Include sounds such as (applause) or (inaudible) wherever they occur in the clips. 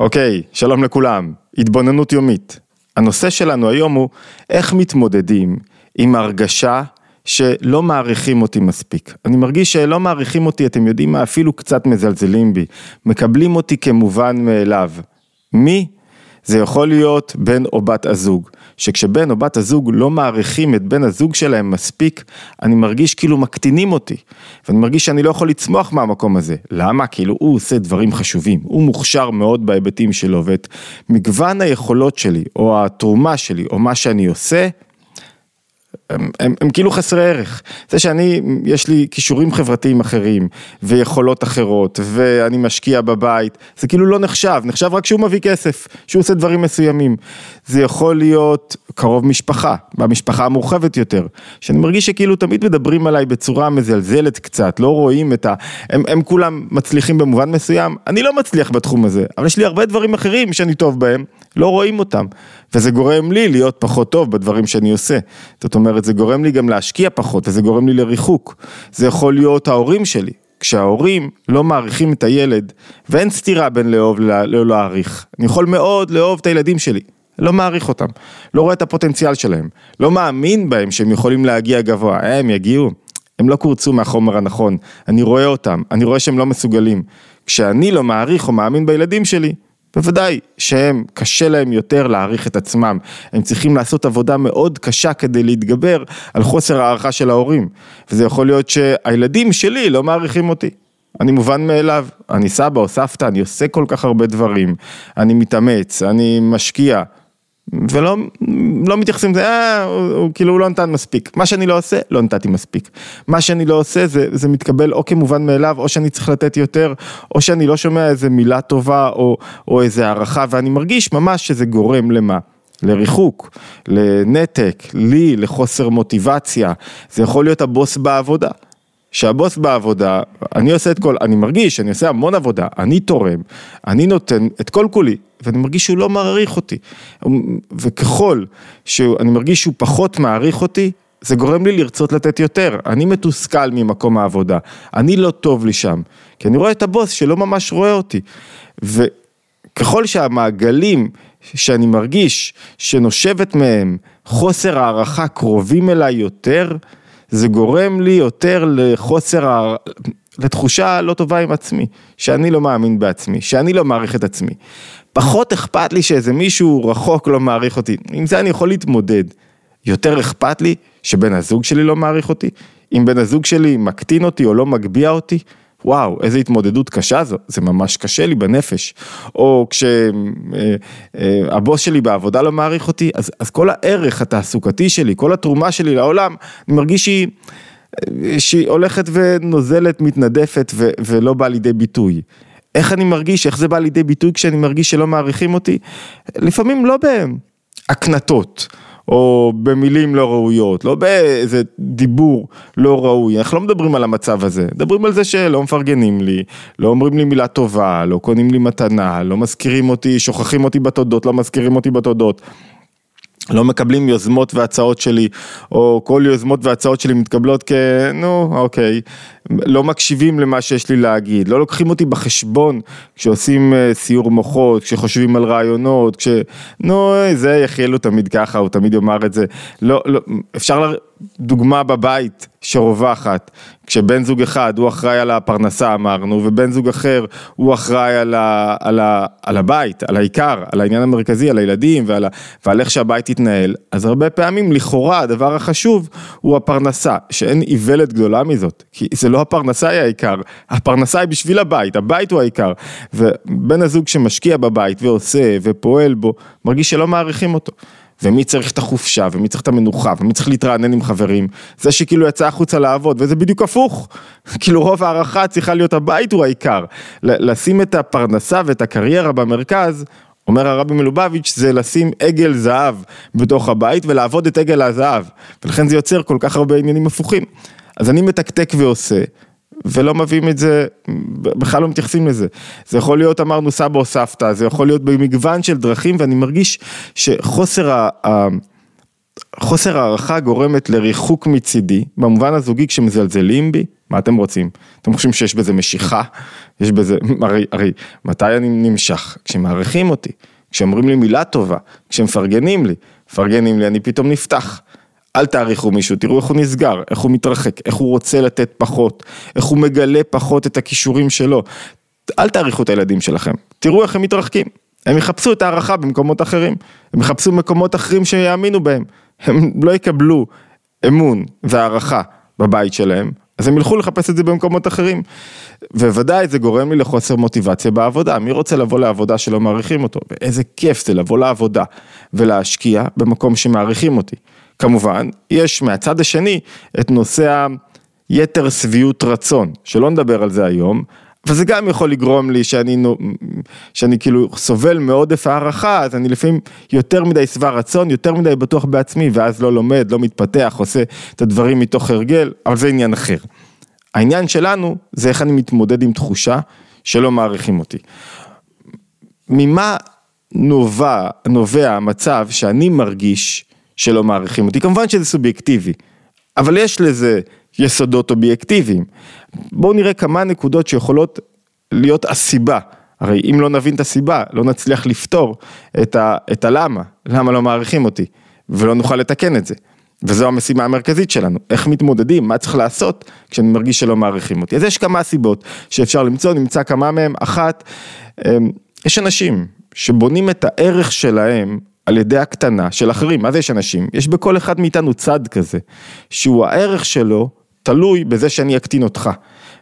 אוקיי, שלום לכולם, התבוננות יומית. הנושא שלנו היום הוא איך מתמודדים עם הרגשה שלא מעריכים אותי מספיק. אני מרגיש שלא מעריכים אותי, אתם יודעים מה, אפילו קצת מזלזלים בי, מקבלים אותי כמובן מאליו. מי? זה יכול להיות בן או בת הזוג, שכשבן או בת הזוג לא מעריכים את בן הזוג שלהם מספיק, אני מרגיש כאילו מקטינים אותי, ואני מרגיש שאני לא יכול לצמוח מהמקום הזה. למה? כאילו הוא עושה דברים חשובים, הוא מוכשר מאוד בהיבטים שלו, ואת מגוון היכולות שלי, או התרומה שלי, או מה שאני עושה, הם, הם, הם כאילו חסרי ערך. זה שאני, יש לי כישורים חברתיים אחרים, ויכולות אחרות, ואני משקיע בבית, זה כאילו לא נחשב, נחשב רק שהוא מביא כסף, שהוא עושה דברים מסוימים. זה יכול להיות קרוב משפחה, במשפחה המורחבת יותר, שאני מרגיש שכאילו תמיד מדברים עליי בצורה מזלזלת קצת, לא רואים את ה... הם, הם כולם מצליחים במובן מסוים, אני לא מצליח בתחום הזה, אבל יש לי הרבה דברים אחרים שאני טוב בהם, לא רואים אותם, וזה גורם לי להיות פחות טוב בדברים שאני עושה. זאת אומרת, זה גורם לי גם להשקיע פחות, וזה גורם לי לריחוק. זה יכול להיות ההורים שלי. כשההורים לא מעריכים את הילד, ואין סתירה בין לאהוב ללא להעריך. אני יכול מאוד לאהוב את הילדים שלי, לא מעריך אותם, לא רואה את הפוטנציאל שלהם, לא מאמין בהם שהם יכולים להגיע גבוה, הם יגיעו, הם לא קורצו מהחומר הנכון, אני רואה אותם, אני רואה שהם לא מסוגלים. כשאני לא מעריך או מאמין בילדים שלי, בוודאי שהם, קשה להם יותר להעריך את עצמם, הם צריכים לעשות עבודה מאוד קשה כדי להתגבר על חוסר הערכה של ההורים, וזה יכול להיות שהילדים שלי לא מעריכים אותי. אני מובן מאליו, אני סבא או סבתא, אני עושה כל כך הרבה דברים, אני מתאמץ, אני משקיע, ולא לא מתייחסים לזה, אה, הוא, הוא כאילו הוא לא נתן מספיק. מה שאני לא עושה, לא נתתי מספיק. מה שאני לא עושה, זה, זה מתקבל או כמובן מאליו, או שאני צריך לתת יותר, או שאני לא שומע איזה מילה טובה, או, או איזה הערכה, ואני מרגיש ממש שזה גורם למה. לריחוק, לנתק, לי, לחוסר מוטיבציה, זה יכול להיות הבוס בעבודה. שהבוס בעבודה, אני עושה את כל, אני מרגיש שאני עושה המון עבודה, אני תורם, אני נותן את כל כולי, ואני מרגיש שהוא לא מעריך אותי. וככל שאני מרגיש שהוא פחות מעריך אותי, זה גורם לי לרצות לתת יותר. אני מתוסכל ממקום העבודה, אני לא טוב לי שם, כי אני רואה את הבוס שלא ממש רואה אותי. וככל שהמעגלים שאני מרגיש שנושבת מהם חוסר הערכה קרובים אליי יותר, זה גורם לי יותר לחוסר. לתחושה לא טובה עם עצמי, שאני לא מאמין בעצמי, שאני לא מעריך את עצמי. פחות אכפת לי שאיזה מישהו רחוק לא מעריך אותי, עם זה אני יכול להתמודד. יותר אכפת לי שבן הזוג שלי לא מעריך אותי, אם בן הזוג שלי מקטין אותי או לא מגביה אותי, וואו, איזה התמודדות קשה זו, זה ממש קשה לי בנפש. או כשהבוס אה, אה, שלי בעבודה לא מעריך אותי, אז, אז כל הערך התעסוקתי שלי, כל התרומה שלי לעולם, אני מרגיש שהיא, שהיא הולכת ונוזלת, מתנדפת ו, ולא באה לידי ביטוי. איך אני מרגיש, איך זה בא לידי ביטוי כשאני מרגיש שלא מעריכים אותי? לפעמים לא בהקנטות. או במילים לא ראויות, לא באיזה דיבור לא ראוי, אנחנו לא מדברים על המצב הזה, מדברים על זה שלא מפרגנים לי, לא אומרים לי מילה טובה, לא קונים לי מתנה, לא מזכירים אותי, שוכחים אותי בתודות, לא מזכירים אותי בתודות. לא מקבלים יוזמות והצעות שלי, או כל יוזמות והצעות שלי מתקבלות כ... נו, אוקיי, לא מקשיבים למה שיש לי להגיד, לא לוקחים אותי בחשבון כשעושים אה, סיור מוחות, כשחושבים על רעיונות, כש... נו, זה יחיאל הוא תמיד ככה, הוא תמיד יאמר את זה. לא, לא, אפשר דוגמה בבית שרווחת, כשבן זוג אחד הוא אחראי על הפרנסה אמרנו, ובן זוג אחר הוא אחראי על, ה, על, ה, על הבית, על העיקר, על העניין המרכזי, על הילדים ועל, ה, ועל איך שהבית יתנהל, אז הרבה פעמים לכאורה הדבר החשוב הוא הפרנסה, שאין איוולת גדולה מזאת, כי זה לא הפרנסה היא העיקר, הפרנסה היא בשביל הבית, הבית הוא העיקר, ובן הזוג שמשקיע בבית ועושה ופועל בו, מרגיש שלא מעריכים אותו. ומי צריך את החופשה, ומי צריך את המנוחה, ומי צריך להתרענן עם חברים, זה שכאילו יצא החוצה לעבוד, וזה בדיוק הפוך, (laughs) כאילו רוב הערכה צריכה להיות הבית הוא העיקר, לשים את הפרנסה ואת הקריירה במרכז, אומר הרבי מלובביץ', זה לשים עגל זהב בתוך הבית ולעבוד את עגל הזהב, ולכן זה יוצר כל כך הרבה עניינים הפוכים. אז אני מתקתק ועושה, ולא מביאים את זה, בכלל לא מתייחסים לזה. זה יכול להיות, אמרנו, סבא או סבתא, זה יכול להיות במגוון של דרכים, ואני מרגיש שחוסר ה... חוסר הערכה גורמת לריחוק מצידי, במובן הזוגי כשמזלזלים בי, מה אתם רוצים? אתם חושבים שיש בזה משיכה? יש בזה, הרי, הרי מתי אני נמשך? כשמעריכים אותי, כשאומרים לי מילה טובה, כשמפרגנים לי, מפרגנים לי, אני פתאום נפתח. אל תעריכו מישהו, תראו איך הוא נסגר, איך הוא מתרחק, איך הוא רוצה לתת פחות, איך הוא מגלה פחות את הכישורים שלו. אל תעריכו את הילדים שלכם, תראו איך הם מתרחקים. הם יחפשו את ההערכה במקומות אחרים, הם יחפשו מקומות אחרים שיאמינו בהם, הם לא יקבלו אמון והערכה בבית שלהם, אז הם ילכו לחפש את זה במקומות אחרים. וודאי זה גורם לי לחוסר מוטיבציה בעבודה, מי רוצה לבוא לעבודה שלא מעריכים אותו? ואיזה כיף זה לבוא לעבודה ולהשקיע במקום שמעריכים אותי. כמובן, יש מהצד השני את נושא היתר שביעות רצון, שלא נדבר על זה היום, וזה גם יכול לגרום לי שאני, שאני כאילו סובל מעודף הערכה, אז אני לפעמים יותר מדי שבע רצון, יותר מדי בטוח בעצמי, ואז לא לומד, לא מתפתח, עושה את הדברים מתוך הרגל, אבל זה עניין אחר. העניין שלנו זה איך אני מתמודד עם תחושה שלא מעריכים אותי. ממה נובע, נובע המצב שאני מרגיש שלא מעריכים אותי? כמובן שזה סובייקטיבי, אבל יש לזה יסודות אובייקטיביים. בואו נראה כמה נקודות שיכולות להיות הסיבה. הרי אם לא נבין את הסיבה, לא נצליח לפתור את, ה, את הלמה, למה לא מעריכים אותי, ולא נוכל לתקן את זה. וזו המשימה המרכזית שלנו, איך מתמודדים, מה צריך לעשות כשאני מרגיש שלא מעריכים אותי. אז יש כמה סיבות שאפשר למצוא, נמצא כמה מהם, אחת, אמ, יש אנשים שבונים את הערך שלהם על ידי הקטנה של אחרים, מה זה יש אנשים? יש בכל אחד מאיתנו צד כזה, שהוא הערך שלו תלוי בזה שאני אקטין אותך,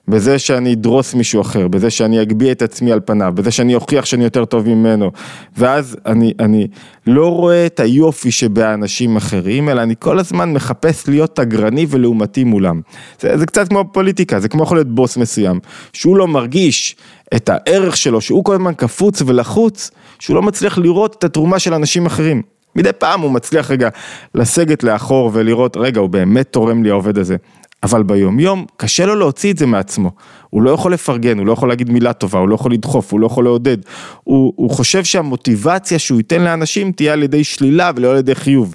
בזה שאני אדרוס מישהו אחר, בזה שאני אגביה את עצמי על פניו, בזה שאני אוכיח שאני יותר טוב ממנו, ואז אני, אני לא רואה את היופי שבאנשים אחרים, אלא אני כל הזמן מחפש להיות אגרני ולעומתי מולם. זה, זה קצת כמו פוליטיקה, זה כמו יכול להיות בוס מסוים, שהוא לא מרגיש את הערך שלו, שהוא כל הזמן קפוץ ולחוץ, שהוא לא מצליח לראות את התרומה של אנשים אחרים. מדי פעם הוא מצליח רגע לסגת לאחור ולראות, רגע, הוא באמת תורם לי העובד הזה. אבל ביומיום קשה לו להוציא את זה מעצמו, הוא לא יכול לפרגן, הוא לא יכול להגיד מילה טובה, הוא לא יכול לדחוף, הוא לא יכול לעודד, הוא, הוא חושב שהמוטיבציה שהוא ייתן לאנשים תהיה על ידי שלילה ולא על ידי חיוב.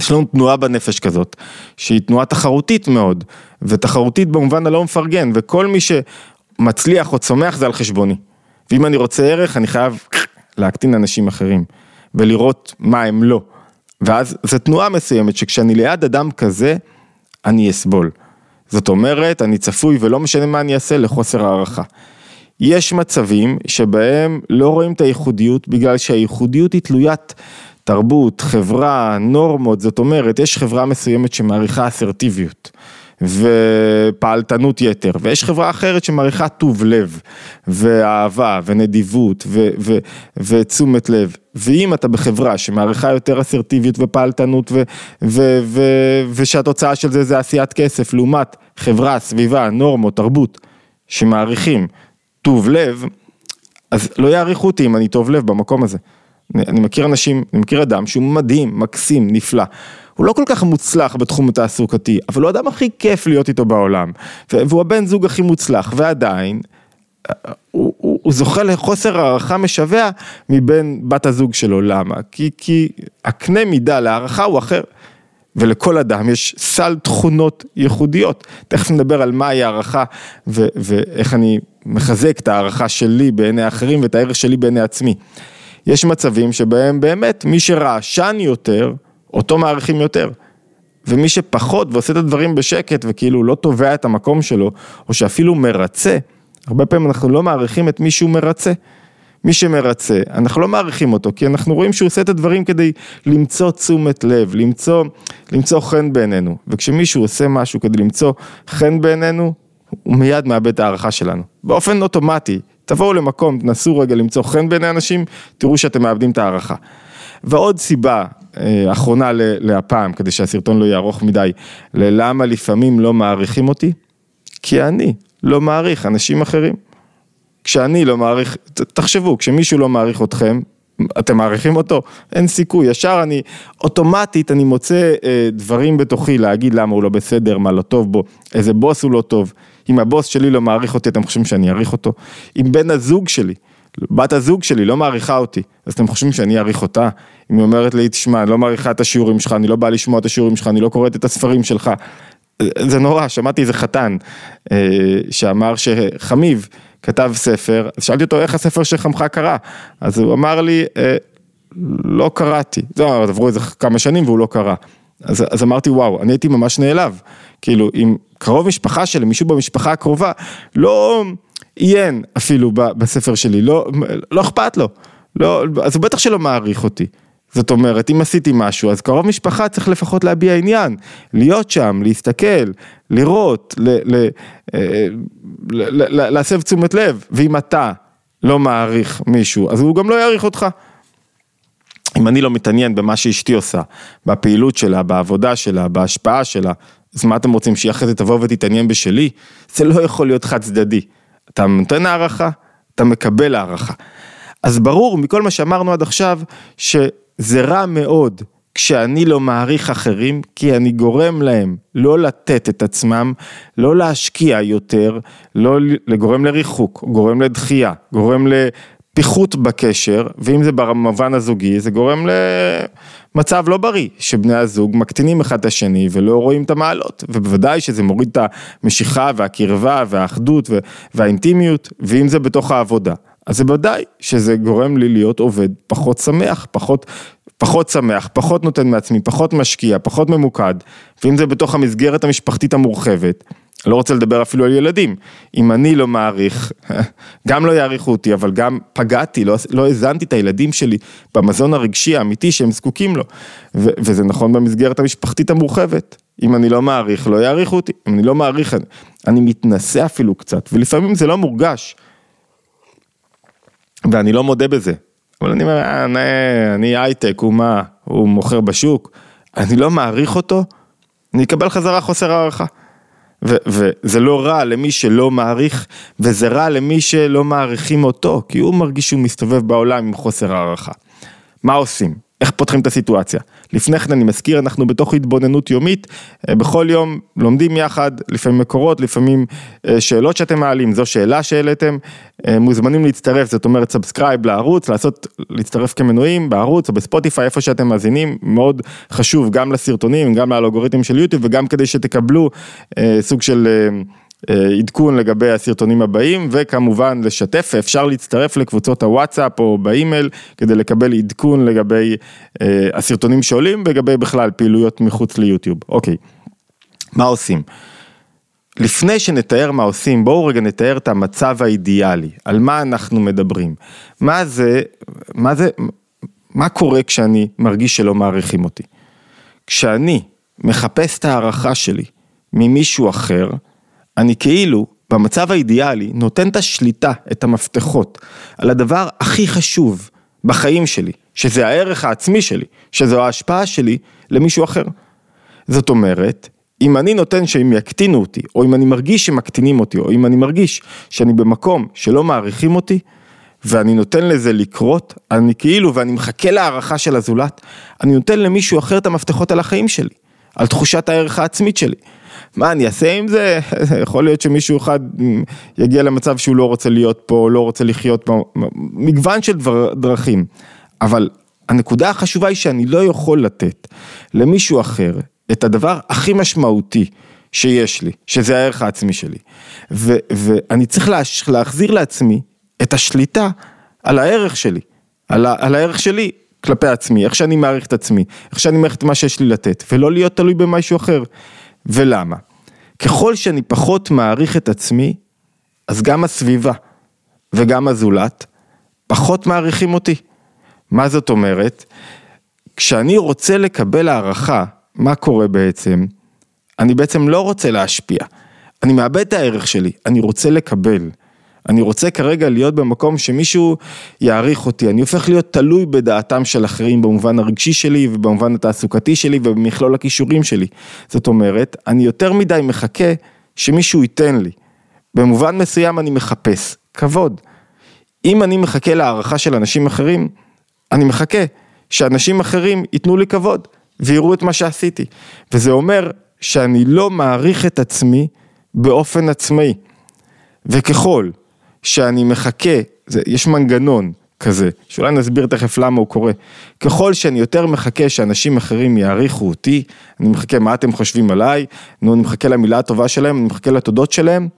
יש לנו תנועה בנפש כזאת, שהיא תנועה תחרותית מאוד, ותחרותית במובן הלא מפרגן, וכל מי שמצליח או צומח זה על חשבוני. ואם אני רוצה ערך, אני חייב להקטין אנשים אחרים, ולראות מה הם לא. ואז זו תנועה מסוימת שכשאני ליד אדם כזה, אני אסבול. זאת אומרת, אני צפוי ולא משנה מה אני אעשה לחוסר הערכה. יש מצבים שבהם לא רואים את הייחודיות בגלל שהייחודיות היא תלוית תרבות, חברה, נורמות, זאת אומרת, יש חברה מסוימת שמעריכה אסרטיביות. ופעלתנות יתר, ויש חברה אחרת שמעריכה טוב לב, ואהבה, ונדיבות, ו- ו- ותשומת לב, ואם אתה בחברה שמעריכה יותר אסרטיביות ופעלתנות, ו- ו- ו- ושהתוצאה של זה זה עשיית כסף, לעומת חברה, סביבה, נורמות, תרבות, שמעריכים טוב לב, אז לא יעריכו אותי אם אני טוב לב במקום הזה. אני מכיר אנשים, אני מכיר אדם שהוא מדהים, מקסים, נפלא. הוא לא כל כך מוצלח בתחום התעסוקתי, אבל הוא האדם הכי כיף להיות איתו בעולם. והוא הבן זוג הכי מוצלח, ועדיין, הוא, הוא, הוא זוכה לחוסר הערכה משווע מבין בת הזוג שלו, למה? כי, כי הקנה מידה להערכה הוא אחר. ולכל אדם יש סל תכונות ייחודיות. תכף נדבר על מהי הערכה ואיך אני מחזק את הערכה שלי בעיני האחרים ואת הערך שלי בעיני עצמי. יש מצבים שבהם באמת מי שרעשן יותר, אותו מעריכים יותר. ומי שפחות ועושה את הדברים בשקט וכאילו לא תובע את המקום שלו, או שאפילו מרצה, הרבה פעמים אנחנו לא מעריכים את מי שהוא מרצה. מי שמרצה, אנחנו לא מעריכים אותו, כי אנחנו רואים שהוא עושה את הדברים כדי למצוא תשומת לב, למצוא, למצוא חן בעינינו. וכשמישהו עושה משהו כדי למצוא חן בעינינו, הוא מיד מאבד את ההערכה שלנו. באופן אוטומטי, תבואו למקום, תנסו רגע למצוא חן בעיני אנשים, תראו שאתם מאבדים את ההערכה. ועוד סיבה אה, אחרונה להפעם, כדי שהסרטון לא יהיה ארוך מדי, ללמה לפעמים לא מעריכים אותי? כי אני לא מעריך אנשים אחרים. כשאני לא מעריך, תחשבו, כשמישהו לא מעריך אתכם, אתם מעריכים אותו? אין סיכוי, ישר אני, אוטומטית אני מוצא אה, דברים בתוכי להגיד למה הוא לא בסדר, מה לא טוב בו, איזה בוס הוא לא טוב. אם הבוס שלי לא מעריך אותי, אתם חושבים שאני אעריך אותו? אם בן הזוג שלי, בת הזוג שלי לא מעריכה אותי, אז אתם חושבים שאני אעריך אותה? אם היא אומרת לי, תשמע, אני לא מעריכה את השיעורים שלך, אני לא בא לשמוע את השיעורים שלך, אני לא קוראת את הספרים שלך. זה נורא, שמעתי איזה חתן אה, שאמר שחמיב, כתב ספר, אז שאלתי אותו איך הספר של חמך קרה, אז הוא אמר לי, אה, לא קראתי, לא, עברו איזה כמה שנים והוא לא קרא. אז, אז אמרתי וואו, אני הייתי ממש נעלב, כאילו אם קרוב משפחה שלי, מישהו במשפחה הקרובה, לא עיין אפילו בספר שלי, לא, לא אכפת לו, לא, אז הוא בטח שלא מעריך אותי. זאת אומרת, אם עשיתי משהו, אז קרוב משפחה צריך לפחות להביע עניין, להיות שם, להסתכל, לראות, ל, ל, אה, ל, ל, להסב תשומת לב, ואם אתה לא מעריך מישהו, אז הוא גם לא יעריך אותך. אם אני לא מתעניין במה שאשתי עושה, בפעילות שלה, בעבודה שלה, בהשפעה שלה, אז מה אתם רוצים, שהיא אחרי זה תבוא ותתעניין בשלי? זה לא יכול להיות חד צדדי. אתה נותן הערכה, אתה מקבל הערכה. אז ברור מכל מה שאמרנו עד עכשיו, שזה רע מאוד כשאני לא מעריך אחרים, כי אני גורם להם לא לתת את עצמם, לא להשקיע יותר, לא לגורם לריחוק, גורם לדחייה, גורם פיחות בקשר, ואם זה במובן הזוגי, זה גורם למצב לא בריא, שבני הזוג מקטינים אחד את השני ולא רואים את המעלות, ובוודאי שזה מוריד את המשיכה והקרבה והאחדות והאינטימיות, ואם זה בתוך העבודה, אז זה ודאי שזה גורם לי להיות עובד פחות שמח, פחות, פחות שמח, פחות נותן מעצמי, פחות משקיע, פחות ממוקד, ואם זה בתוך המסגרת המשפחתית המורחבת. לא רוצה לדבר אפילו על ילדים, אם אני לא מעריך, (laughs) גם לא יעריכו אותי, אבל גם פגעתי, לא, לא האזנתי את הילדים שלי במזון הרגשי האמיתי שהם זקוקים לו, ו, וזה נכון במסגרת המשפחתית המורחבת, אם אני לא מעריך, לא יעריכו אותי, אם אני לא מעריך, אני, אני מתנשא אפילו קצת, ולפעמים זה לא מורגש, ואני לא מודה בזה, אבל אני אומר, אה, אני הייטק, הוא מה, הוא מוכר בשוק, אני לא מעריך אותו, אני אקבל חזרה חוסר הערכה. וזה לא רע למי שלא מעריך, וזה רע למי שלא מעריכים אותו, כי הוא מרגיש שהוא מסתובב בעולם עם חוסר הערכה. מה עושים? איך פותחים את הסיטואציה. לפני כן אני מזכיר, אנחנו בתוך התבוננות יומית, אה, בכל יום לומדים יחד, לפעמים מקורות, לפעמים אה, שאלות שאתם מעלים, זו שאלה שהעליתם, אה, מוזמנים להצטרף, זאת אומרת subscribe לערוץ, לעשות, להצטרף כמנויים בערוץ או בספוטיפיי, איפה שאתם מאזינים, מאוד חשוב גם לסרטונים, גם לאלגוריתם של יוטיוב וגם כדי שתקבלו סוג של... אה, עדכון לגבי הסרטונים הבאים וכמובן לשתף, אפשר להצטרף לקבוצות הוואטסאפ או באימייל כדי לקבל עדכון לגבי אה, הסרטונים שעולים ולגבי בכלל פעילויות מחוץ ליוטיוב. אוקיי, מה עושים? לפני שנתאר מה עושים, בואו רגע נתאר את המצב האידיאלי, על מה אנחנו מדברים. מה זה, מה זה, מה קורה כשאני מרגיש שלא מעריכים אותי? כשאני מחפש את הערכה שלי ממישהו אחר, אני כאילו, במצב האידיאלי, נותן את השליטה, את המפתחות, על הדבר הכי חשוב בחיים שלי, שזה הערך העצמי שלי, שזו ההשפעה שלי למישהו אחר. זאת אומרת, אם אני נותן שהם יקטינו אותי, או אם אני מרגיש שמקטינים אותי, או אם אני מרגיש שאני במקום שלא מעריכים אותי, ואני נותן לזה לקרות, אני כאילו, ואני מחכה להערכה של הזולת, אני נותן למישהו אחר את המפתחות על החיים שלי, על תחושת הערך העצמית שלי. מה אני אעשה עם זה? (laughs) יכול להיות שמישהו אחד יגיע למצב שהוא לא רוצה להיות פה, לא רוצה לחיות פה, מגוון של דבר, דרכים. אבל הנקודה החשובה היא שאני לא יכול לתת למישהו אחר את הדבר הכי משמעותי שיש לי, שזה הערך העצמי שלי. ו, ואני צריך להש, להחזיר לעצמי את השליטה על הערך שלי, על, ה, על הערך שלי כלפי עצמי, איך שאני מעריך את עצמי, איך שאני מעריך את מה שיש לי לתת, ולא להיות תלוי במשהו אחר. ולמה? ככל שאני פחות מעריך את עצמי, אז גם הסביבה וגם הזולת פחות מעריכים אותי. מה זאת אומרת? כשאני רוצה לקבל הערכה, מה קורה בעצם? אני בעצם לא רוצה להשפיע. אני מאבד את הערך שלי, אני רוצה לקבל. אני רוצה כרגע להיות במקום שמישהו יעריך אותי, אני הופך להיות תלוי בדעתם של אחרים במובן הרגשי שלי ובמובן התעסוקתי שלי ובמכלול הכישורים שלי. זאת אומרת, אני יותר מדי מחכה שמישהו ייתן לי. במובן מסוים אני מחפש כבוד. אם אני מחכה להערכה של אנשים אחרים, אני מחכה שאנשים אחרים ייתנו לי כבוד ויראו את מה שעשיתי. וזה אומר שאני לא מעריך את עצמי באופן עצמאי. וככל שאני מחכה, זה, יש מנגנון כזה, שאולי נסביר תכף למה הוא קורה. ככל שאני יותר מחכה שאנשים אחרים יעריכו אותי, אני מחכה מה אתם חושבים עליי, נו, אני מחכה למילה הטובה שלהם, אני מחכה לתודות שלהם,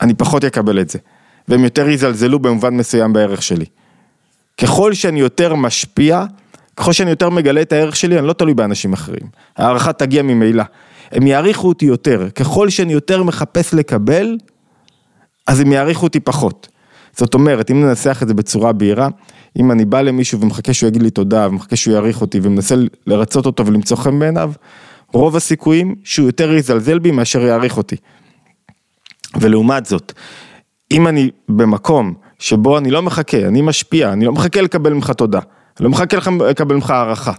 אני פחות אקבל את זה. והם יותר יזלזלו במובן מסוים בערך שלי. ככל שאני יותר משפיע, ככל שאני יותר מגלה את הערך שלי, אני לא תלוי באנשים אחרים. הערכה תגיע ממילא. הם יעריכו אותי יותר. ככל שאני יותר מחפש לקבל, אז הם יעריכו אותי פחות. זאת אומרת, אם ננסח את זה בצורה בהירה, אם אני בא למישהו ומחכה שהוא יגיד לי תודה, ומחכה שהוא יעריך אותי, ומנסה לרצות אותו ולמצוא חן בעיניו, רוב הסיכויים שהוא יותר יזלזל בי מאשר יעריך אותי. ולעומת זאת, אם אני במקום שבו אני לא מחכה, אני משפיע, אני לא מחכה לקבל ממך תודה, לא מחכה לקבל ממך הערכה,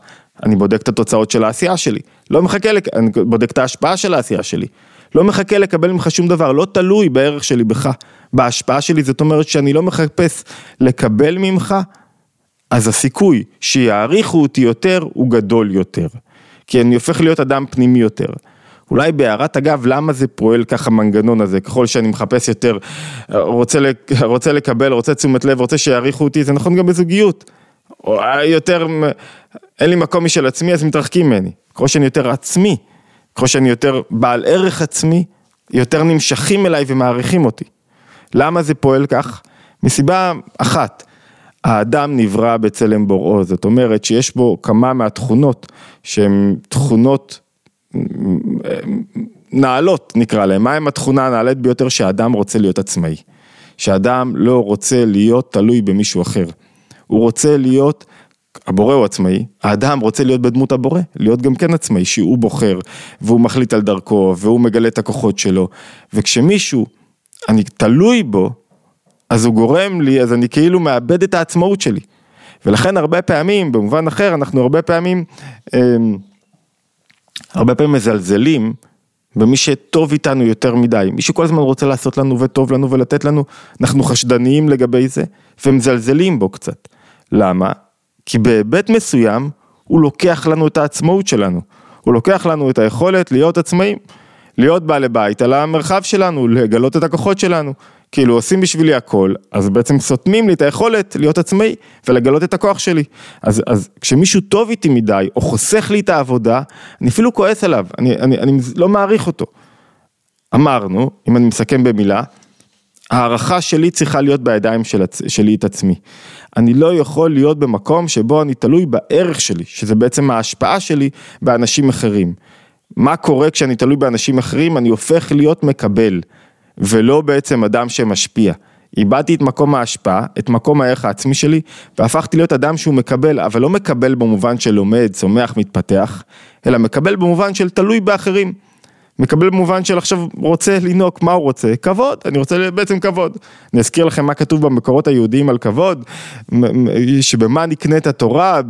אני בודק את התוצאות של העשייה שלי, לא מחכה. אני בודק את ההשפעה של העשייה שלי, לא מחכה לקבל ממך שום דבר, לא תלוי בערך שלי בך, בהשפעה שלי, זאת אומרת שאני לא מחפש לקבל ממך, אז הסיכוי שיעריכו אותי יותר הוא גדול יותר, כי אני הופך להיות אדם פנימי יותר. אולי בהערת אגב, למה זה פועל ככה מנגנון הזה, ככל שאני מחפש יותר, רוצה, רוצה לקבל, רוצה תשומת לב, רוצה שיעריכו אותי, זה נכון גם בזוגיות. יותר, אין לי מקום משל עצמי, אז מתרחקים ממני. ככל שאני יותר עצמי, ככל שאני יותר בעל ערך עצמי, יותר נמשכים אליי ומעריכים אותי. למה זה פועל כך? מסיבה אחת, האדם נברא בצלם בוראו, זאת אומרת שיש בו כמה מהתכונות שהן תכונות נעלות נקרא להם, מהם התכונה הנעלית ביותר שהאדם רוצה להיות עצמאי, שאדם לא רוצה להיות תלוי במישהו אחר, הוא רוצה להיות, הבורא הוא עצמאי, האדם רוצה להיות בדמות הבורא, להיות גם כן עצמאי, שהוא בוחר והוא מחליט על דרכו והוא מגלה את הכוחות שלו, וכשמישהו, אני תלוי בו, אז הוא גורם לי, אז אני כאילו מאבד את העצמאות שלי. ולכן הרבה פעמים, במובן אחר, אנחנו הרבה פעמים, אה, הרבה פעמים מזלזלים במי שטוב איתנו יותר מדי, מי שכל הזמן רוצה לעשות לנו וטוב לנו ולתת לנו, אנחנו חשדניים לגבי זה, ומזלזלים בו קצת. למה? כי בהיבט מסוים, הוא לוקח לנו את העצמאות שלנו. הוא לוקח לנו את היכולת להיות עצמאים, להיות בעלי בית על המרחב שלנו, לגלות את הכוחות שלנו. כאילו עושים בשבילי הכל, אז בעצם סותמים לי את היכולת להיות עצמאי ולגלות את הכוח שלי. אז, אז כשמישהו טוב איתי מדי, או חוסך לי את העבודה, אני אפילו כועס עליו, אני, אני, אני לא מעריך אותו. אמרנו, אם אני מסכם במילה, הערכה שלי צריכה להיות בידיים של, שלי את עצמי. אני לא יכול להיות במקום שבו אני תלוי בערך שלי, שזה בעצם ההשפעה שלי באנשים אחרים. מה קורה כשאני תלוי באנשים אחרים? אני הופך להיות מקבל. ולא בעצם אדם שמשפיע. איבדתי את מקום ההשפעה, את מקום הערך העצמי שלי, והפכתי להיות אדם שהוא מקבל, אבל לא מקבל במובן של לומד, צומח, מתפתח, אלא מקבל במובן של תלוי באחרים. מקבל במובן של עכשיו רוצה לנהוג, מה הוא רוצה? כבוד, אני רוצה בעצם כבוד. אני אזכיר לכם מה כתוב במקורות היהודיים על כבוד, שבמה נקנה את התורה,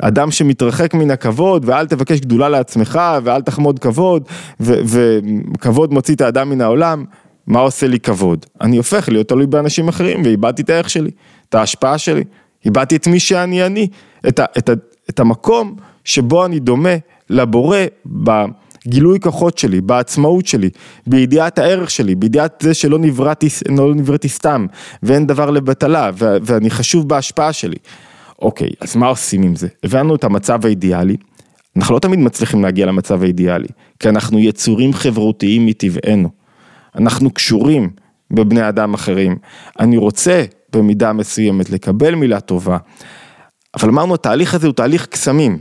באדם שמתרחק מן הכבוד, ואל תבקש גדולה לעצמך, ואל תחמוד כבוד, וכבוד מוציא את האדם מן העולם. מה עושה לי כבוד? אני הופך להיות תלוי באנשים אחרים, ואיבדתי את הערך שלי, את ההשפעה שלי, איבדתי את מי שאני אני, את, את, את המקום שבו אני דומה לבורא, בגילוי כוחות שלי, בעצמאות שלי, בידיעת הערך שלי, בידיעת זה שלא נבראתי, לא נבראתי סתם, ואין דבר לבטלה, ו, ואני חשוב בהשפעה שלי. אוקיי, אז מה עושים עם זה? הבנו את המצב האידיאלי, אנחנו לא תמיד מצליחים להגיע למצב האידיאלי, כי אנחנו יצורים חברותיים מטבענו. אנחנו קשורים בבני אדם אחרים. אני רוצה במידה מסוימת לקבל מילה טובה, אבל אמרנו התהליך הזה הוא תהליך קסמים.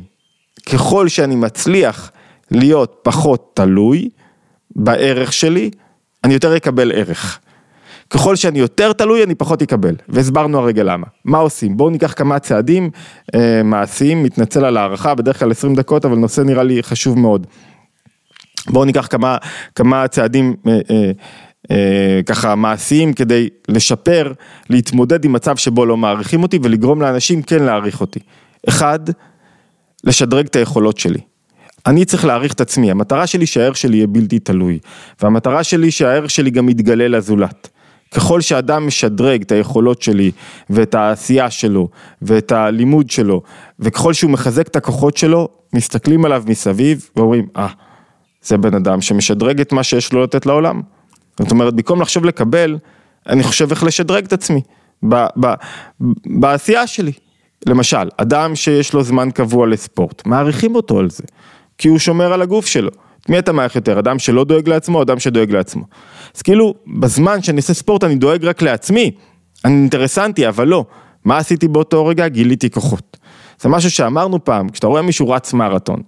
ככל שאני מצליח להיות פחות תלוי בערך שלי, אני יותר אקבל ערך. ככל שאני יותר תלוי, אני פחות אקבל, והסברנו הרגע למה. מה עושים? בואו ניקח כמה צעדים אה, מעשיים, מתנצל על הערכה, בדרך כלל 20 דקות, אבל נושא נראה לי חשוב מאוד. בואו ניקח כמה, כמה צעדים אה, אה, אה, ככה מעשיים כדי לשפר, להתמודד עם מצב שבו לא מעריכים אותי ולגרום לאנשים כן להעריך אותי. אחד, לשדרג את היכולות שלי. אני צריך להעריך את עצמי, המטרה שלי שהערך שלי יהיה בלתי תלוי, והמטרה שלי שהערך שלי גם יתגלה לזולת. ככל שאדם משדרג את היכולות שלי ואת העשייה שלו ואת הלימוד שלו וככל שהוא מחזק את הכוחות שלו, מסתכלים עליו מסביב ואומרים, אה, ah, זה בן אדם שמשדרג את מה שיש לו לתת לעולם. זאת אומרת, במקום לחשוב לקבל, אני חושב איך לשדרג את עצמי ב, ב, בעשייה שלי. למשל, אדם שיש לו זמן קבוע לספורט, מעריכים אותו על זה, כי הוא שומר על הגוף שלו. את מי אתה מעריך יותר, אדם שלא דואג לעצמו, או אדם שדואג לעצמו. אז כאילו, בזמן שאני עושה ספורט אני דואג רק לעצמי, אני אינטרסנטי, אבל לא. מה עשיתי באותו רגע? גיליתי כוחות. זה משהו שאמרנו פעם, כשאתה רואה מישהו רץ מרתון,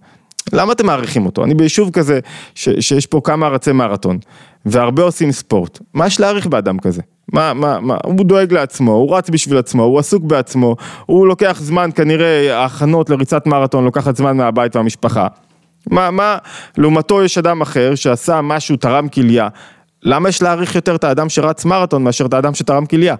למה אתם מעריכים אותו? אני ביישוב כזה, ש, שיש פה כמה רצי מרתון, והרבה עושים ספורט, מה יש להעריך באדם כזה? מה, מה, מה, הוא דואג לעצמו, הוא רץ בשביל עצמו, הוא עסוק בעצמו, הוא לוקח זמן, כנראה ההכנות לריצת מרתון לוקחת זמן מהבית והמשפחה. מה, מה, לעומתו יש אדם אחר שעשה משהו, תרם כליה, למה יש להעריך יותר את האדם שרץ מרתון מאשר את האדם שתרם כליה?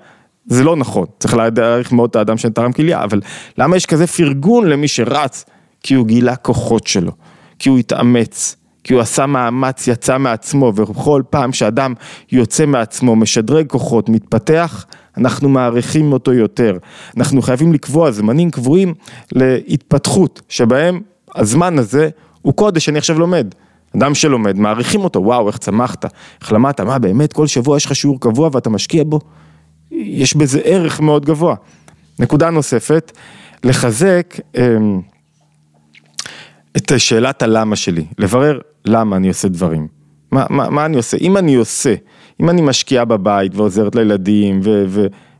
זה לא נכון, צריך להעריך מאוד את האדם שתרם כליה, אבל למה יש כזה פרגון למי שרץ? כי הוא גילה כוחות שלו, כי הוא התאמץ, כי הוא עשה מאמץ, יצא מעצמו, ובכל פעם שאדם יוצא מעצמו, משדרג כוחות, מתפתח, אנחנו מעריכים אותו יותר. אנחנו חייבים לקבוע זמנים קבועים להתפתחות, שבהם הזמן הזה הוא קודש, אני עכשיו לומד. אדם שלומד, מעריכים אותו, וואו, איך צמחת, איך למדת, מה באמת, כל שבוע יש לך שיעור קבוע ואתה משקיע בו? יש בזה ערך מאוד גבוה. נקודה נוספת, לחזק אמ, את שאלת הלמה שלי, לברר למה אני עושה דברים. מה, מה, מה אני עושה? אם אני עושה, אם אני משקיעה בבית ועוזרת לילדים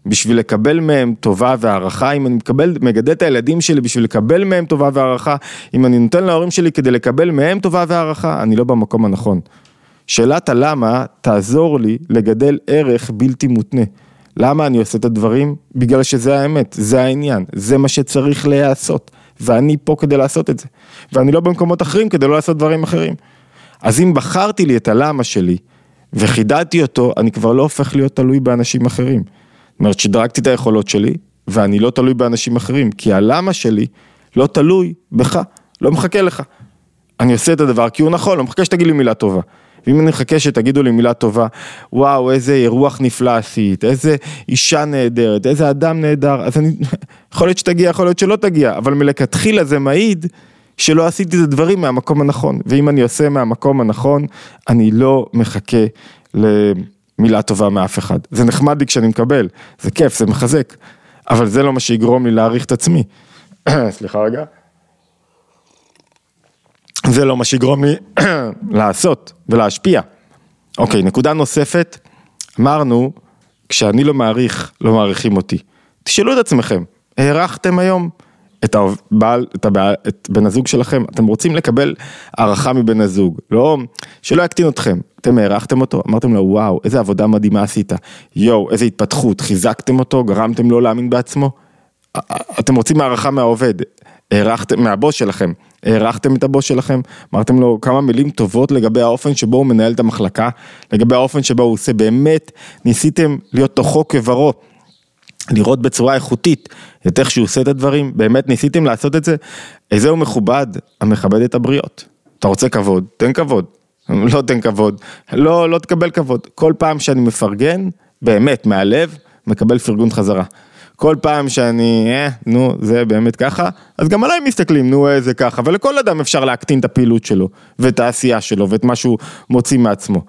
ובשביל לקבל מהם טובה והערכה, אם אני מקבל, מגדל את הילדים שלי בשביל לקבל מהם טובה והערכה, אם אני נותן להורים שלי כדי לקבל מהם טובה והערכה, אני לא במקום הנכון. שאלת הלמה תעזור לי לגדל ערך בלתי מותנה. למה אני עושה את הדברים? בגלל שזה האמת, זה העניין, זה מה שצריך להיעשות. ואני פה כדי לעשות את זה. ואני לא במקומות אחרים כדי לא לעשות דברים אחרים. אז אם בחרתי לי את הלמה שלי, וחידדתי אותו, אני כבר לא הופך להיות תלוי באנשים אחרים. אומרת, שדרגתי את היכולות שלי, ואני לא תלוי באנשים אחרים, כי הלמה שלי לא תלוי בך, לא מחכה לך. אני עושה את הדבר כי הוא נכון, לא מחכה שתגיד לי מילה טובה. ואם אני מחכה שתגידו לי מילה טובה, וואו, איזה אירוח נפלא עשית, איזה אישה נהדרת, איזה אדם נהדר, אז אני, (laughs) יכול להיות שתגיע, יכול להיות שלא תגיע, אבל מלכתחילה זה מעיד שלא עשיתי את הדברים מהמקום הנכון, ואם אני עושה מהמקום הנכון, אני לא מחכה למילה טובה מאף אחד. זה נחמד לי כשאני מקבל, זה כיף, זה מחזק, אבל זה לא מה שיגרום לי להעריך את עצמי. (coughs) סליחה רגע. זה לא מה שיגרום לי (coughs) לעשות ולהשפיע. אוקיי, נקודה נוספת, אמרנו, כשאני לא מעריך, לא מעריכים אותי. תשאלו את עצמכם, הערכתם היום את הבעל, את, הבעל, את בן הזוג שלכם, אתם רוצים לקבל הערכה מבן הזוג, לא, שלא יקטין אתכם, אתם הערכתם אותו, אמרתם לו וואו, איזה עבודה מדהימה עשית, יואו, איזה התפתחות, חיזקתם אותו, גרמתם לו להאמין בעצמו, אתם רוצים הערכה מהעובד, הערכתם, מהבוס שלכם, הערכתם את הבוס שלכם, אמרתם לו כמה מילים טובות לגבי האופן שבו הוא מנהל את המחלקה, לגבי האופן שבו הוא עושה, באמת ניסיתם להיות תוכו כברו, לראות בצורה איכותית את איך שהוא עושה את הדברים, באמת ניסיתם לעשות את זה, איזה הוא מכובד, המכבד את הבריות. אתה רוצה כבוד, תן כבוד, (laughs) לא תן כבוד, לא, לא תקבל כבוד, כל פעם שאני מפרגן, באמת, מהלב, מקבל פרגון חזרה. כל פעם שאני, אה, נו, זה באמת ככה, אז גם עליי מסתכלים, נו, אה, זה ככה, ולכל אדם אפשר להקטין את הפעילות שלו, ואת העשייה שלו, ואת מה שהוא מוציא מעצמו.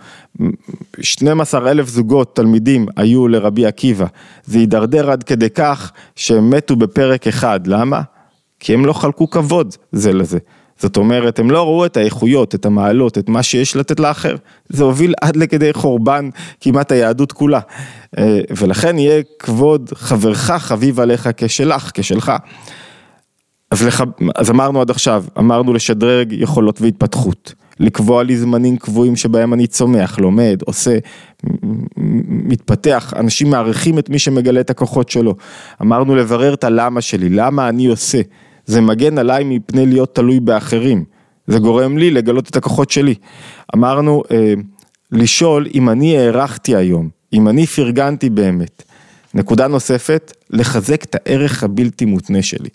12 אלף זוגות תלמידים היו לרבי עקיבא, זה הידרדר עד כדי כך שהם מתו בפרק אחד, למה? כי הם לא חלקו כבוד זה לזה. זאת אומרת, הם לא ראו את האיכויות, את המעלות, את מה שיש לתת לאחר. זה הוביל עד לכדי חורבן כמעט היהדות כולה. אה, ולכן יהיה כבוד חברך חביב עליך כשלך, כשלך. אז, לח... אז אמרנו עד עכשיו, אמרנו לשדרג יכולות והתפתחות, לקבוע לי זמנים קבועים שבהם אני צומח, לומד, עושה, מתפתח, אנשים מעריכים את מי שמגלה את הכוחות שלו. אמרנו לברר את הלמה שלי, למה אני עושה. זה מגן עליי מפני להיות תלוי באחרים, זה גורם לי לגלות את הכוחות שלי. אמרנו, אה, לשאול אם אני הערכתי היום, אם אני פרגנתי באמת. נקודה נוספת, לחזק את הערך הבלתי מותנה שלי.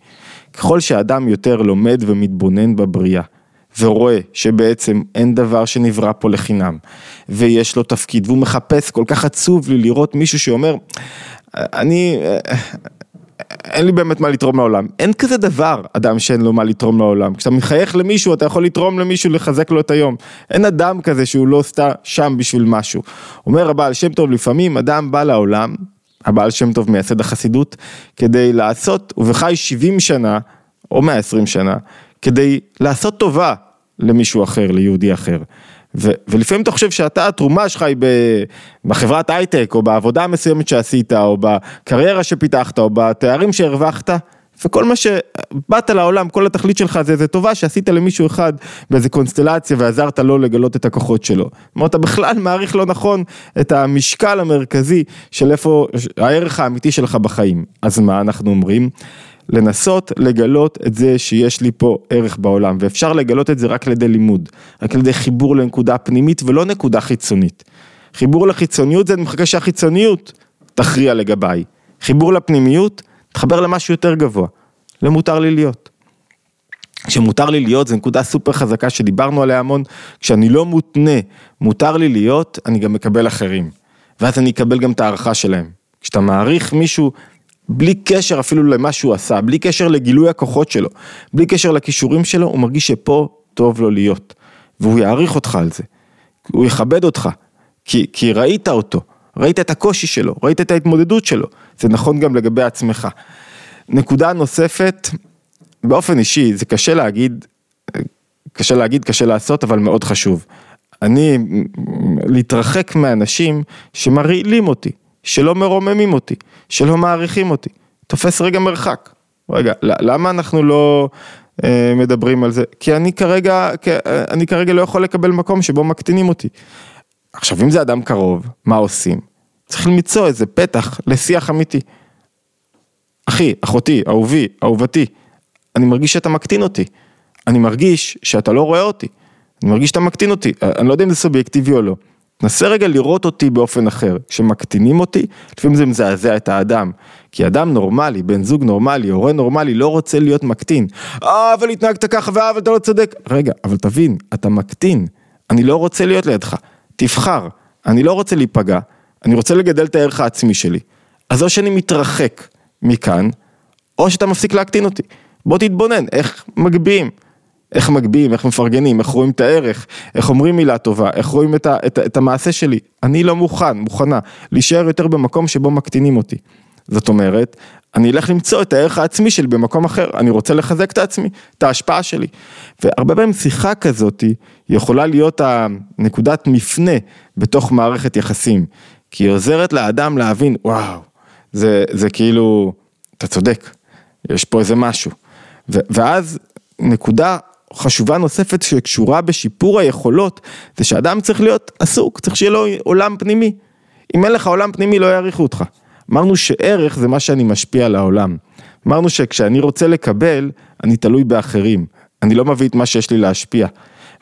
ככל שאדם יותר לומד ומתבונן בבריאה, ורואה שבעצם אין דבר שנברא פה לחינם, ויש לו תפקיד, והוא מחפש, כל כך עצוב לי לראות מישהו שאומר, אני, אין לי באמת מה לתרום לעולם. אין כזה דבר, אדם שאין לו מה לתרום לעולם. כשאתה מחייך למישהו, אתה יכול לתרום למישהו, לחזק לו את היום. אין אדם כזה שהוא לא סתם שם בשביל משהו. אומר הבעל שם טוב, לפעמים אדם בא לעולם, הבעל שם טוב מייסד החסידות, כדי לעשות, ובחי 70 שנה, או 120 שנה, כדי לעשות טובה למישהו אחר, ליהודי אחר. ו- ולפעמים אתה חושב שאתה, התרומה שלך היא בחברת הייטק, או בעבודה מסוימת שעשית, או בקריירה שפיתחת, או בתארים שהרווחת, וכל מה שבאת לעולם, כל התכלית שלך זה איזה טובה שעשית למישהו אחד באיזה קונסטלציה ועזרת לו לגלות את הכוחות שלו. כלומר, אתה בכלל מעריך לא נכון את המשקל המרכזי של איפה הערך האמיתי שלך בחיים. אז מה אנחנו אומרים? לנסות לגלות את זה שיש לי פה ערך בעולם, ואפשר לגלות את זה רק על ידי לימוד, רק על ידי חיבור לנקודה פנימית ולא נקודה חיצונית. חיבור לחיצוניות זה אני מחכה שהחיצוניות תכריע לגביי. חיבור לפנימיות, תחבר למשהו יותר גבוה, למותר לי להיות. כשמותר לי להיות זה נקודה סופר חזקה שדיברנו עליה המון, כשאני לא מותנה, מותר לי להיות, אני גם מקבל אחרים. ואז אני אקבל גם את ההערכה שלהם. כשאתה מעריך מישהו בלי קשר אפילו למה שהוא עשה, בלי קשר לגילוי הכוחות שלו, בלי קשר לכישורים שלו, הוא מרגיש שפה טוב לו להיות. והוא יעריך אותך על זה, הוא יכבד אותך, כי, כי ראית אותו, ראית את הקושי שלו, ראית את ההתמודדות שלו, זה נכון גם לגבי עצמך. נקודה נוספת, באופן אישי, זה קשה להגיד, קשה להגיד, קשה לעשות, אבל מאוד חשוב. אני, להתרחק מאנשים שמרעילים אותי, שלא מרוממים אותי, שלא מעריכים אותי. תופס רגע מרחק. רגע, למה אנחנו לא אה, מדברים על זה? כי אני כרגע, כי אני כרגע לא יכול לקבל מקום שבו מקטינים אותי. עכשיו, אם זה אדם קרוב, מה עושים? צריך למצוא איזה פתח לשיח אמיתי. אחי, אחותי, אהובי, אהובתי, אני מרגיש שאתה מקטין אותי. אני מרגיש שאתה לא רואה אותי. אני מרגיש שאתה מקטין אותי. אני לא יודע אם זה סובייקטיבי או לא. נסה רגע לראות אותי באופן אחר. כשמקטינים אותי, לפעמים זה מזעזע את האדם. כי אדם נורמלי, בן זוג נורמלי, הורה נורמלי, לא רוצה להיות מקטין. אה, אבל התנהגת ככה, ואה, אבל אתה לא צודק. רגע, אבל תבין, אתה מקטין. אני לא רוצה להיות לידך. תבחר. אני לא רוצה להיפגע, אני רוצה לגדל את הערך העצמי שלי. אז או שאני מתרחק מכאן, או שאתה מפסיק להקטין אותי. בוא תתבונן, איך מגביהים. איך מגביהים, איך מפרגנים, איך רואים את הערך, איך אומרים מילה טובה, איך רואים את, ה, את, את המעשה שלי. אני לא מוכן, מוכנה, להישאר יותר במקום שבו מקטינים אותי. זאת אומרת, אני אלך למצוא את הערך העצמי שלי במקום אחר, אני רוצה לחזק את עצמי, את ההשפעה שלי. והרבה פעמים שיחה כזאת יכולה להיות הנקודת מפנה בתוך מערכת יחסים, כי היא עוזרת לאדם להבין, וואו, זה, זה כאילו, אתה צודק, יש פה איזה משהו. ואז נקודה חשובה נוספת שקשורה בשיפור היכולות, זה שאדם צריך להיות עסוק, צריך שיהיה לו עולם פנימי. אם אין לך עולם פנימי לא יעריכו אותך. אמרנו שערך זה מה שאני משפיע על העולם. אמרנו שכשאני רוצה לקבל, אני תלוי באחרים. אני לא מביא את מה שיש לי להשפיע.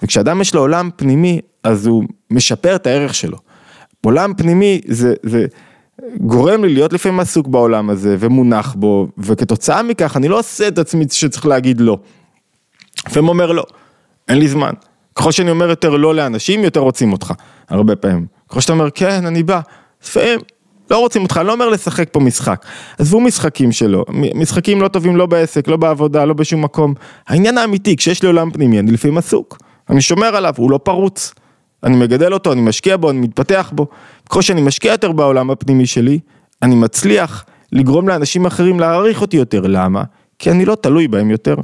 וכשאדם יש לו עולם פנימי, אז הוא משפר את הערך שלו. עולם פנימי זה, זה גורם לי להיות לפעמים עסוק בעולם הזה ומונח בו, וכתוצאה מכך אני לא עושה את עצמי שצריך להגיד לא. לפעמים אומר לא, אין לי זמן. ככל שאני אומר יותר לא לאנשים, יותר רוצים אותך, הרבה פעמים. ככל שאתה אומר כן, אני בא, לפעמים לא רוצים אותך, אני לא אומר לשחק פה משחק. עזבו משחקים שלו, משחקים לא טובים לא בעסק, לא בעבודה, לא בשום מקום. העניין האמיתי, כשיש לי עולם פנימי, אני לפעמים עסוק. אני שומר עליו, הוא לא פרוץ. אני מגדל אותו, אני משקיע בו, אני מתפתח בו. ככל שאני משקיע יותר בעולם הפנימי שלי, אני מצליח לגרום לאנשים אחרים להעריך אותי יותר. למה? כי אני לא תלוי בהם יותר.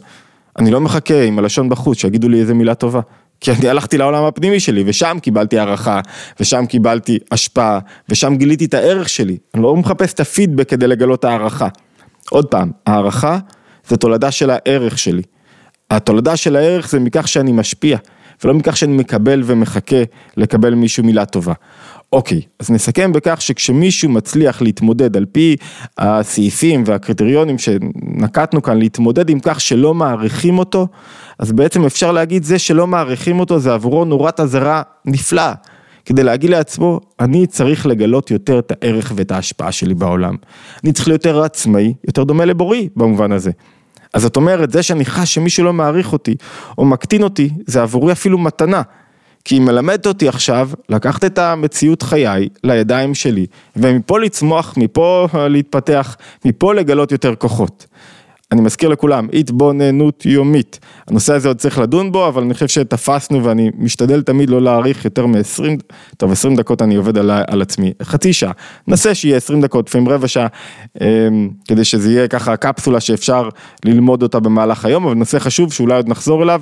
אני לא מחכה עם הלשון בחוץ, שיגידו לי איזה מילה טובה. כי אני הלכתי לעולם הפנימי שלי, ושם קיבלתי הערכה, ושם קיבלתי השפעה, ושם גיליתי את הערך שלי. אני לא מחפש את הפידבק כדי לגלות הערכה. עוד פעם, הערכה זה תולדה של הערך שלי. התולדה של הערך זה מכך שאני משפיע, ולא מכך שאני מקבל ומחכה לקבל מישהו מילה טובה. אוקיי, אז נסכם בכך שכשמישהו מצליח להתמודד על פי הסעיפים והקריטריונים שנקטנו כאן, להתמודד עם כך שלא מעריכים אותו, אז בעצם אפשר להגיד זה שלא מעריכים אותו זה עבורו נורת אזהרה נפלאה. כדי להגיד לעצמו, אני צריך לגלות יותר את הערך ואת ההשפעה שלי בעולם. אני צריך להיות יותר עצמאי, יותר דומה לבורי במובן הזה. אז זאת אומרת, זה שאני חש שמישהו לא מעריך אותי, או מקטין אותי, זה עבורי אפילו מתנה. כי היא מלמדת אותי עכשיו לקחת את המציאות חיי לידיים שלי, ומפה לצמוח, מפה להתפתח, מפה לגלות יותר כוחות. אני מזכיר לכולם, התבוננות יומית. הנושא הזה עוד צריך לדון בו, אבל אני חושב שתפסנו ואני משתדל תמיד לא להאריך יותר מ-20, טוב 20 דקות אני עובד על, על עצמי, חצי שעה, נסה שיהיה 20 דקות, לפעמים רבע שעה, אמ, כדי שזה יהיה ככה קפסולה שאפשר ללמוד אותה במהלך היום, אבל נושא חשוב שאולי עוד נחזור אליו.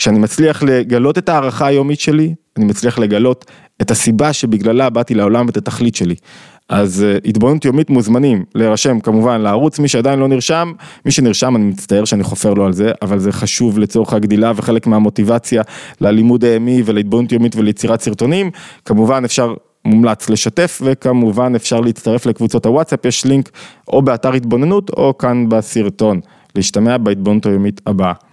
כשאני מצליח לגלות את הערכה היומית שלי, אני מצליח לגלות את הסיבה שבגללה באתי לעולם ואת התכלית שלי. אז אה, התבוננות יומית מוזמנים להירשם כמובן לערוץ, מי שעדיין לא נרשם, מי שנרשם אני מצטער שאני חופר לו על זה, אבל זה חשוב לצורך הגדילה וחלק מהמוטיבציה ללימוד הימי ולהתבוננות יומית וליצירת סרטונים, כמובן אפשר מומלץ לשתף וכמובן אפשר להצטרף לקבוצות הוואטסאפ, יש לינק או באתר התבוננות או כאן בסרטון, להשתמע בהתבוננות היומית הבאה.